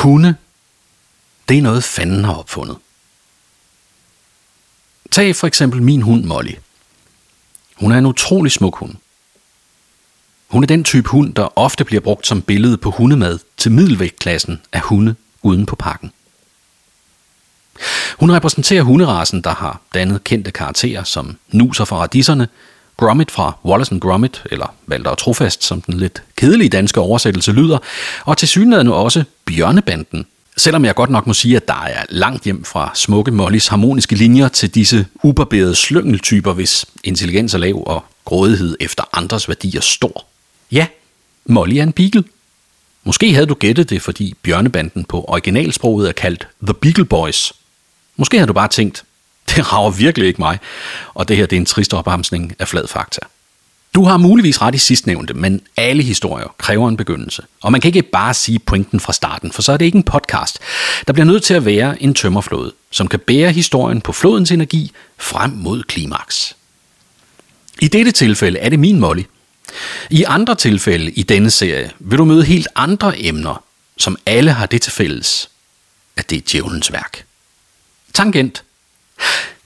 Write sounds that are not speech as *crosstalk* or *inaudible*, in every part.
Hunde, det er noget fanden har opfundet. Tag for eksempel min hund Molly. Hun er en utrolig smuk hund. Hun er den type hund, der ofte bliver brugt som billede på hundemad til middelvægtklassen af hunde uden på pakken. Hun repræsenterer hunderasen, der har dannet kendte karakterer som Nuser fra Radisserne, Gromit fra Wallace and Gromit, eller Valder og Trofast, som den lidt kedelige danske oversættelse lyder, og til synligheden også Bjørnebanden, selvom jeg godt nok må sige, at der er langt hjem fra smukke Mollys harmoniske linjer til disse ubarberede slyngeltyper, hvis intelligens er lav og grådighed efter andres værdier stor. Ja, Molly er en beagle. Måske havde du gættet det, fordi bjørnebanden på originalsproget er kaldt The Beagle Boys. Måske havde du bare tænkt, *laughs* det rager virkelig ikke mig, og det her det er en trist opbremsning af flad fakta. Du har muligvis ret i sidstnævnte, men alle historier kræver en begyndelse. Og man kan ikke bare sige pointen fra starten, for så er det ikke en podcast. Der bliver nødt til at være en tømmerflåde, som kan bære historien på flodens energi frem mod klimaks. I dette tilfælde er det min Molly. I andre tilfælde i denne serie vil du møde helt andre emner, som alle har det til fælles, at det er djævelens værk. Tangent.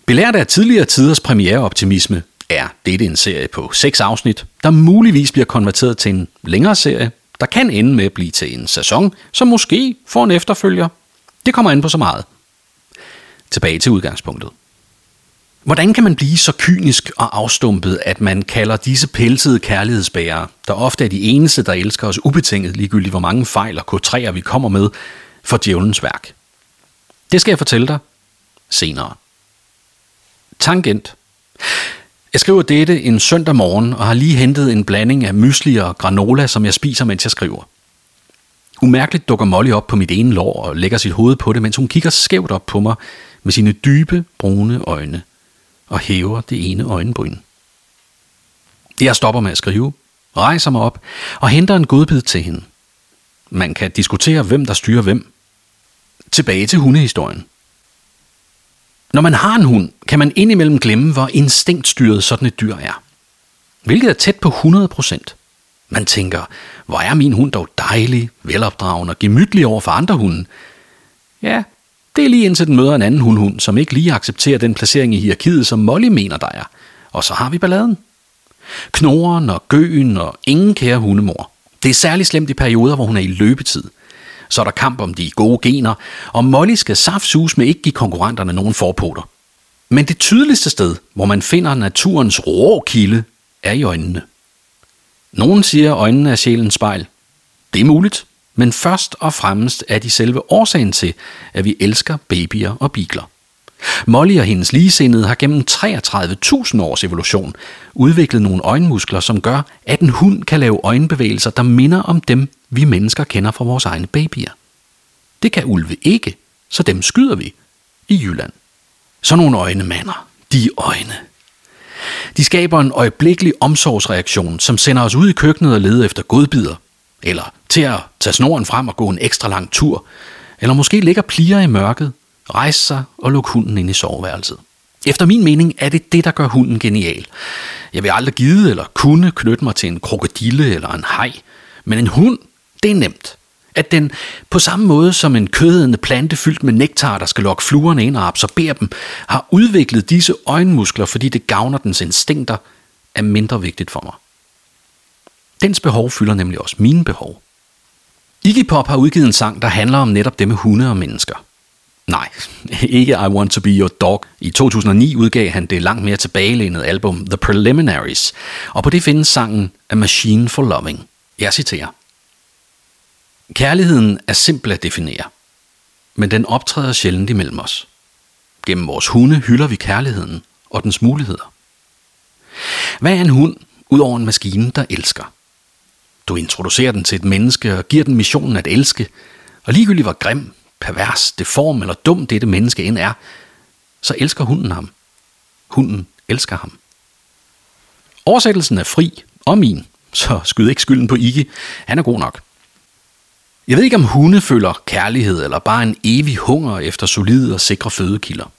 Belært af tidligere tiders premiereoptimisme er dette en serie på seks afsnit, der muligvis bliver konverteret til en længere serie, der kan ende med at blive til en sæson, som måske får en efterfølger. Det kommer an på så meget. Tilbage til udgangspunktet. Hvordan kan man blive så kynisk og afstumpet, at man kalder disse pelsede kærlighedsbærere, der ofte er de eneste, der elsker os ubetinget, ligegyldigt hvor mange fejl og k vi kommer med, for djævelens værk? Det skal jeg fortælle dig senere. Tangent. Jeg skriver dette en søndag morgen og har lige hentet en blanding af mysli og granola, som jeg spiser, mens jeg skriver. Umærkeligt dukker Molly op på mit ene lår og lægger sit hoved på det, mens hun kigger skævt op på mig med sine dybe, brune øjne og hæver det ene øjenbryn. Jeg stopper med at skrive, rejser mig op og henter en godbid til hende. Man kan diskutere, hvem der styrer hvem. Tilbage til hundehistorien. Når man har en hund, kan man indimellem glemme, hvor instinktstyret sådan et dyr er. Hvilket er tæt på 100%. Man tænker, hvor er min hund dog dejlig, velopdragende og gemytlig over for andre hunde. Ja, det er lige indtil den møder en anden hundhund, som ikke lige accepterer den placering i hierarkiet, som Molly mener, der er. Og så har vi balladen. Knoren og gøen og ingen kære hundemor. Det er særligt slemt i perioder, hvor hun er i løbetid – så er der kamp om de gode gener, og Molly skal saftsus med ikke give konkurrenterne nogen forpoter. Men det tydeligste sted, hvor man finder naturens rå kilde, er i øjnene. Nogen siger, at øjnene er sjælens spejl. Det er muligt, men først og fremmest er de selve årsagen til, at vi elsker babyer og bigler. Molly og hendes ligesindede har gennem 33.000 års evolution udviklet nogle øjenmuskler, som gør, at en hund kan lave øjenbevægelser, der minder om dem, vi mennesker kender fra vores egne babyer. Det kan ulve ikke, så dem skyder vi i Jylland. Så nogle øjne, mander. De øjne. De skaber en øjeblikkelig omsorgsreaktion, som sender os ud i køkkenet og leder efter godbidder. Eller til at tage snoren frem og gå en ekstra lang tur. Eller måske ligger plier i mørket rejse sig og lukke hunden ind i soveværelset. Efter min mening er det det, der gør hunden genial. Jeg vil aldrig give eller kunne knytte mig til en krokodille eller en hej, men en hund, det er nemt. At den på samme måde som en kødende plante fyldt med nektar, der skal lokke fluerne ind og absorbere dem, har udviklet disse øjenmuskler, fordi det gavner dens instinkter, er mindre vigtigt for mig. Dens behov fylder nemlig også mine behov. Iggy Pop har udgivet en sang, der handler om netop det med hunde og mennesker. Nej, *laughs* ikke I Want To Be Your Dog. I 2009 udgav han det langt mere tilbagelænede album The Preliminaries, og på det findes sangen A Machine for Loving. Jeg citerer. Kærligheden er simpel at definere, men den optræder sjældent imellem os. Gennem vores hunde hylder vi kærligheden og dens muligheder. Hvad er en hund, udover en maskine, der elsker? Du introducerer den til et menneske og giver den missionen at elske, og ligegyldigt hvor grim, pervers, deform eller dum dette menneske end er, så elsker hunden ham. Hunden elsker ham. Oversættelsen er fri og min, så skyd ikke skylden på Iggy. Han er god nok. Jeg ved ikke, om hunde føler kærlighed eller bare en evig hunger efter solide og sikre fødekilder.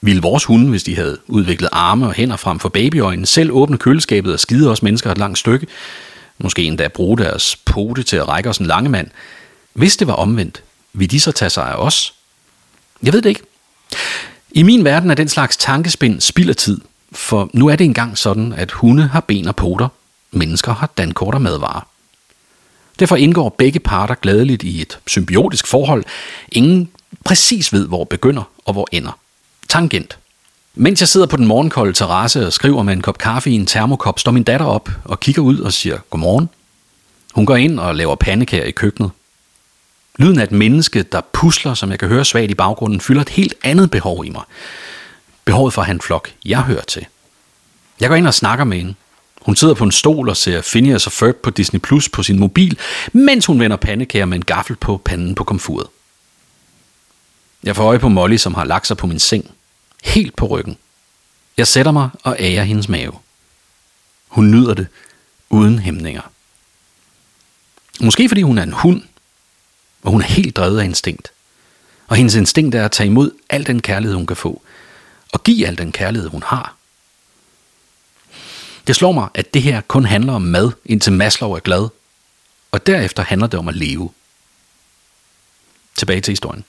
Ville vores hunde, hvis de havde udviklet arme og hænder frem for babyøjnene, selv åbne køleskabet og skide os mennesker et langt stykke? Måske endda bruge deres pote til at række os en lange mand. Hvis det var omvendt, vil de så tage sig af os? Jeg ved det ikke. I min verden er den slags tankespind spild af tid, for nu er det engang sådan, at hunde har ben og poter, mennesker har dankort og madvarer. Derfor indgår begge parter gladeligt i et symbiotisk forhold. Ingen præcis ved, hvor begynder og hvor ender. Tangent. Mens jeg sidder på den morgenkolde terrasse og skriver med en kop kaffe i en termokop, står min datter op og kigger ud og siger godmorgen. Hun går ind og laver pandekager i køkkenet. Lyden af et menneske, der pusler, som jeg kan høre svagt i baggrunden, fylder et helt andet behov i mig. Behovet for at have en flok, jeg hører til. Jeg går ind og snakker med hende. Hun sidder på en stol og ser Phineas og Ferb på Disney Plus på sin mobil, mens hun vender pandekager med en gaffel på panden på komfuret. Jeg får øje på Molly, som har lagt sig på min seng. Helt på ryggen. Jeg sætter mig og ærer hendes mave. Hun nyder det uden hæmninger. Måske fordi hun er en hund, og hun er helt drevet af instinkt. Og hendes instinkt er at tage imod al den kærlighed, hun kan få, og give al den kærlighed, hun har. Det slår mig, at det her kun handler om mad, indtil Maslow er glad, og derefter handler det om at leve. Tilbage til historien.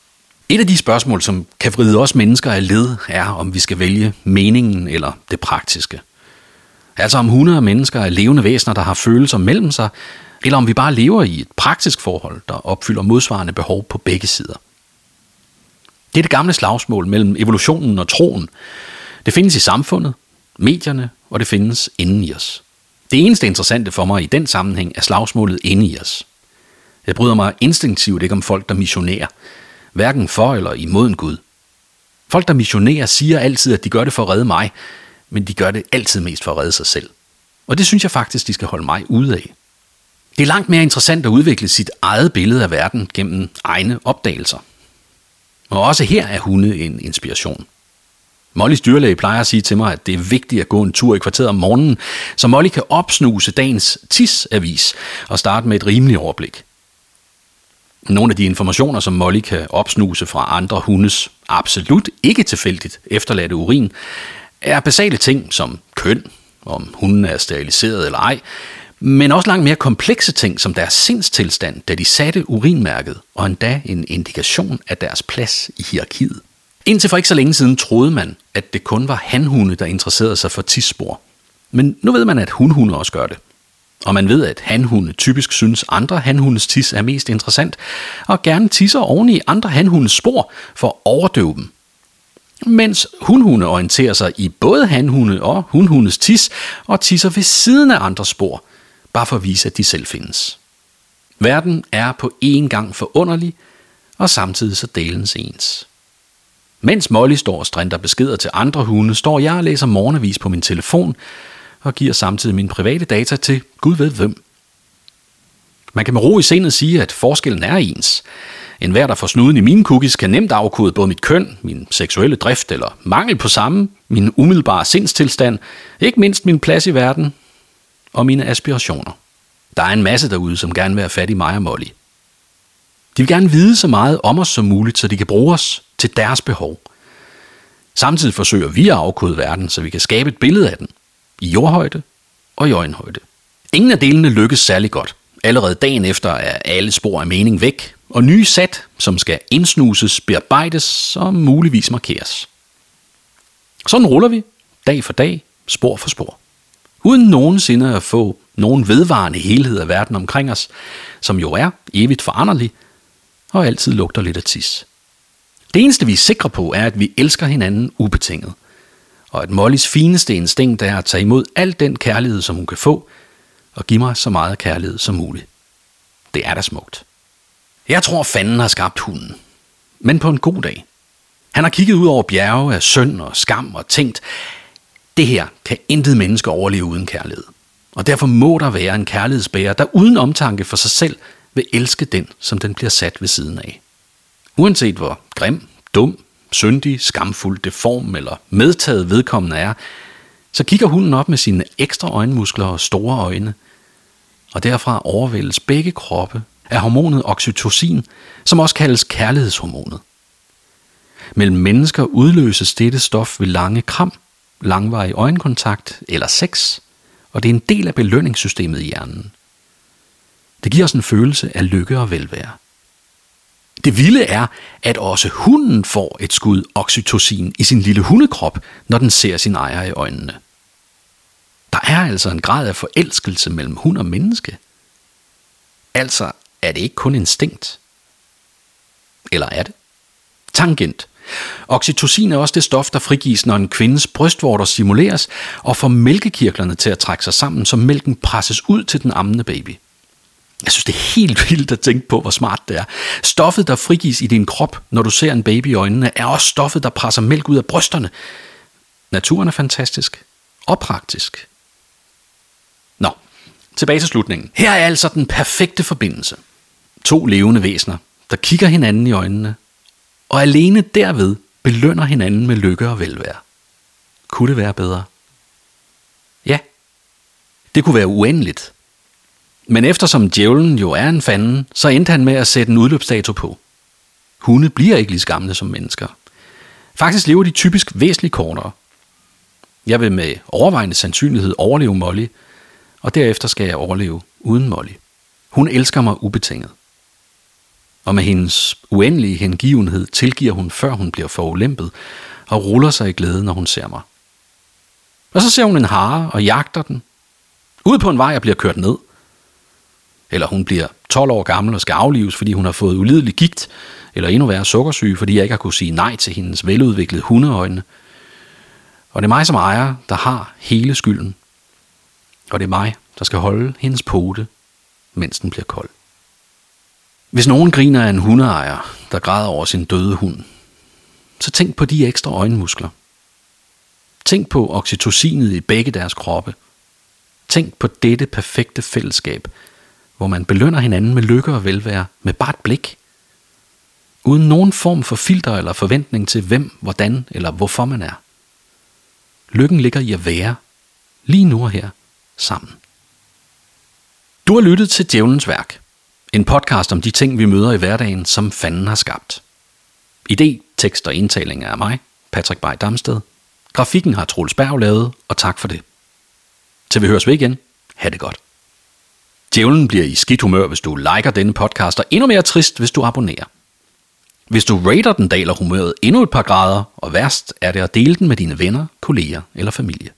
Et af de spørgsmål, som kan vride os mennesker af led, er, om vi skal vælge meningen eller det praktiske. Altså om hundrede mennesker er levende væsener, der har følelser mellem sig, eller om vi bare lever i et praktisk forhold, der opfylder modsvarende behov på begge sider. Det er det gamle slagsmål mellem evolutionen og troen. Det findes i samfundet, medierne, og det findes inden i os. Det eneste interessante for mig i den sammenhæng er slagsmålet inde i os. Jeg bryder mig instinktivt ikke om folk, der missionerer, hverken for eller imod en Gud. Folk, der missionerer, siger altid, at de gør det for at redde mig, men de gør det altid mest for at redde sig selv. Og det synes jeg faktisk, de skal holde mig ude af. Det er langt mere interessant at udvikle sit eget billede af verden gennem egne opdagelser. Og også her er hunde en inspiration. Mollys dyrlæge plejer at sige til mig, at det er vigtigt at gå en tur i kvarteret om morgenen, så Molly kan opsnuse dagens TIS-avis og starte med et rimeligt overblik. Nogle af de informationer, som Molly kan opsnuse fra andre hundes absolut ikke tilfældigt efterladte urin, er basale ting som køn, om hunden er steriliseret eller ej, men også langt mere komplekse ting som deres sindstilstand, da de satte urinmærket, og endda en indikation af deres plads i hierarkiet. Indtil for ikke så længe siden troede man, at det kun var hanhunde, der interesserede sig for tidsspor. Men nu ved man, at hunhunde også gør det. Og man ved, at hanhunde typisk synes, andre hanhundes tis er mest interessant, og gerne tisser oven i andre hanhundes spor for at overdøve dem. Mens hunhunde orienterer sig i både hanhunde og hunhundes tis, og tisser ved siden af andre spor, bare for at vise, at de selv findes. Verden er på én gang forunderlig, og samtidig så delens ens. Mens Molly står og strinter beskeder til andre hunde, står jeg og læser morgenavis på min telefon og giver samtidig mine private data til Gud ved hvem. Man kan med ro i sindet sige, at forskellen er ens. En hver, der får snuden i mine cookies, kan nemt afkode både mit køn, min seksuelle drift eller mangel på samme, min umiddelbare sindstilstand, ikke mindst min plads i verden og mine aspirationer. Der er en masse derude, som gerne vil have fat i mig og Molly. De vil gerne vide så meget om os som muligt, så de kan bruge os til deres behov. Samtidig forsøger vi at afkode verden, så vi kan skabe et billede af den, i jordhøjde og i øjenhøjde. Ingen af delene lykkes særlig godt. Allerede dagen efter er alle spor af mening væk, og nye sæt, som skal indsnuses, bearbejdes og muligvis markeres. Sådan ruller vi, dag for dag, spor for spor. Uden nogensinde at få nogen vedvarende helhed af verden omkring os, som jo er evigt foranderlig, og altid lugter lidt af tis. Det eneste, vi er sikre på, er, at vi elsker hinanden ubetinget. Og at Mollys fineste instinkt er at tage imod al den kærlighed, som hun kan få, og give mig så meget kærlighed som muligt. Det er da smukt. Jeg tror, fanden har skabt hunden. Men på en god dag. Han har kigget ud over bjerge af synd og skam og tænkt, det her kan intet menneske overleve uden kærlighed. Og derfor må der være en kærlighedsbærer, der uden omtanke for sig selv vil elske den, som den bliver sat ved siden af. Uanset hvor grim, dum, syndig, skamfuld, deform eller medtaget vedkommende er, så kigger hunden op med sine ekstra øjenmuskler og store øjne, og derfra overvældes begge kroppe af hormonet oxytocin, som også kaldes kærlighedshormonet. Mellem mennesker udløses dette stof ved lange kram, langvarig øjenkontakt eller sex, og det er en del af belønningssystemet i hjernen. Det giver os en følelse af lykke og velvære. Det vilde er, at også hunden får et skud oxytocin i sin lille hundekrop, når den ser sin ejer i øjnene. Der er altså en grad af forelskelse mellem hund og menneske. Altså er det ikke kun instinkt. Eller er det? Tangent. Oxytocin er også det stof, der frigives, når en kvindes brystvorter stimuleres og får mælkekirklerne til at trække sig sammen, så mælken presses ud til den ammende baby. Jeg synes, det er helt vildt at tænke på, hvor smart det er. Stoffet, der frigives i din krop, når du ser en baby i øjnene, er også stoffet, der presser mælk ud af brysterne. Naturen er fantastisk og praktisk. Nå, tilbage til slutningen. Her er altså den perfekte forbindelse. To levende væsener, der kigger hinanden i øjnene, og alene derved belønner hinanden med lykke og velvære. Kunne det være bedre? Ja, det kunne være uendeligt. Men eftersom djævlen jo er en fanden, så endte han med at sætte en udløbsdato på. Hunde bliver ikke lige gamle som mennesker. Faktisk lever de typisk væsentligt kortere. Jeg vil med overvejende sandsynlighed overleve Molly, og derefter skal jeg overleve uden Molly. Hun elsker mig ubetinget. Og med hendes uendelige hengivenhed tilgiver hun, før hun bliver forulæmpet, og ruller sig i glæde, når hun ser mig. Og så ser hun en hare og jagter den. Ud på en vej og bliver kørt ned. Eller hun bliver 12 år gammel og skal aflives, fordi hun har fået ulidelig gigt, eller endnu værre sukkersyge, fordi jeg ikke har kunne sige nej til hendes veludviklede hundeøjne. Og det er mig som ejer, der har hele skylden. Og det er mig, der skal holde hendes pote, mens den bliver kold. Hvis nogen griner af en hundeejer, der græder over sin døde hund, så tænk på de ekstra øjenmuskler. Tænk på oxytocinet i begge deres kroppe. Tænk på dette perfekte fællesskab, hvor man belønner hinanden med lykke og velvære med bare et blik. Uden nogen form for filter eller forventning til hvem, hvordan eller hvorfor man er. Lykken ligger i at være, lige nu og her, sammen. Du har lyttet til Djævelens Værk. En podcast om de ting, vi møder i hverdagen, som fanden har skabt. Idé, tekst og indtaling er af mig, Patrick Bay Damsted. Grafikken har Troels Berg lavet, og tak for det. Til vi høres ved igen. Ha' det godt. Djævlen bliver i skidt humør, hvis du liker denne podcast, og endnu mere trist, hvis du abonnerer. Hvis du rater den, daler humøret endnu et par grader, og værst er det at dele den med dine venner, kolleger eller familie.